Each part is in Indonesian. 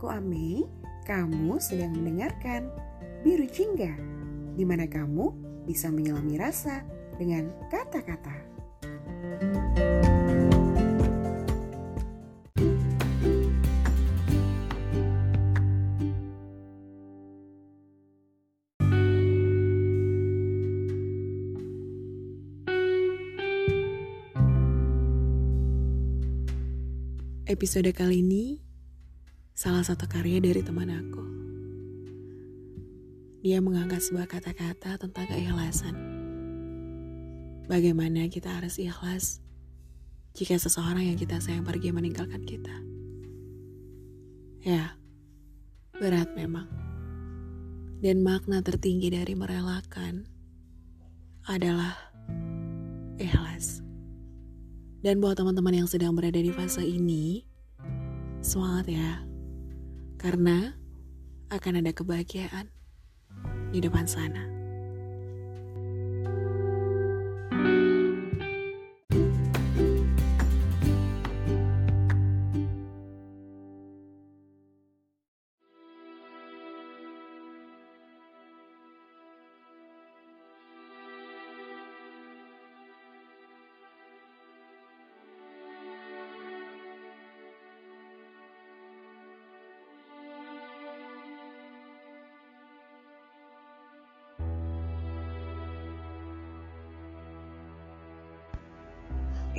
aku Ame. Kamu sedang mendengarkan Biru Jingga, di mana kamu bisa menyelami rasa dengan kata-kata. Episode kali ini salah satu karya dari teman aku. Dia mengangkat sebuah kata-kata tentang keikhlasan. Bagaimana kita harus ikhlas jika seseorang yang kita sayang pergi meninggalkan kita. Ya, berat memang. Dan makna tertinggi dari merelakan adalah ikhlas. Dan buat teman-teman yang sedang berada di fase ini, semangat ya. Karena akan ada kebahagiaan di depan sana.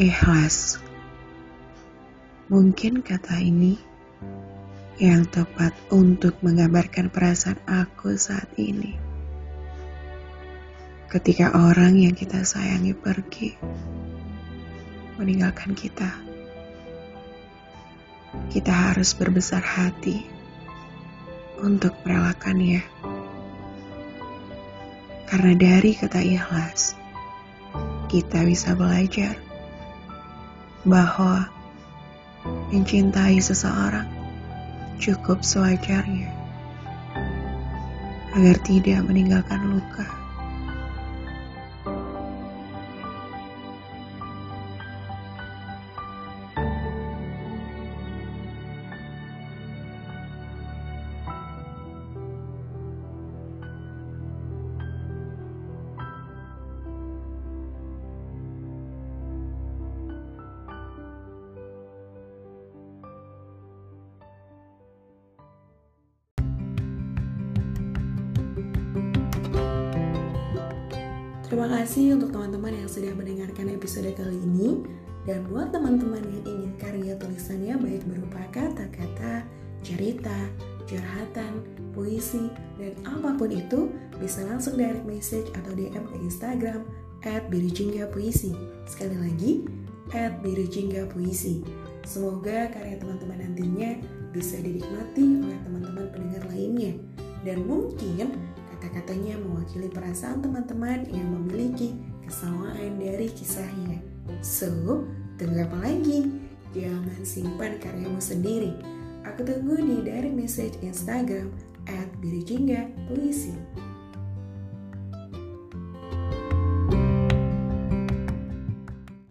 Ikhlas. Mungkin kata ini yang tepat untuk menggambarkan perasaan aku saat ini. Ketika orang yang kita sayangi pergi, meninggalkan kita, kita harus berbesar hati untuk merelakannya. Karena dari kata ikhlas, kita bisa belajar bahwa mencintai seseorang cukup sewajarnya agar tidak meninggalkan luka. Terima kasih untuk teman-teman yang sudah mendengarkan episode kali ini. Dan buat teman-teman yang ingin karya tulisannya baik berupa kata-kata, cerita, curhatan, puisi, dan apa pun itu, bisa langsung direct message atau DM ke Instagram at Puisi. Sekali lagi, at Puisi. Semoga karya teman-teman nantinya bisa dinikmati oleh teman-teman pendengar lainnya. Dan mungkin kata-katanya mewakili perasaan teman-teman yang memiliki kesamaan dari kisahnya. So, tunggu apa lagi? Jangan simpan karyamu sendiri. Aku tunggu di direct message Instagram at Puisi.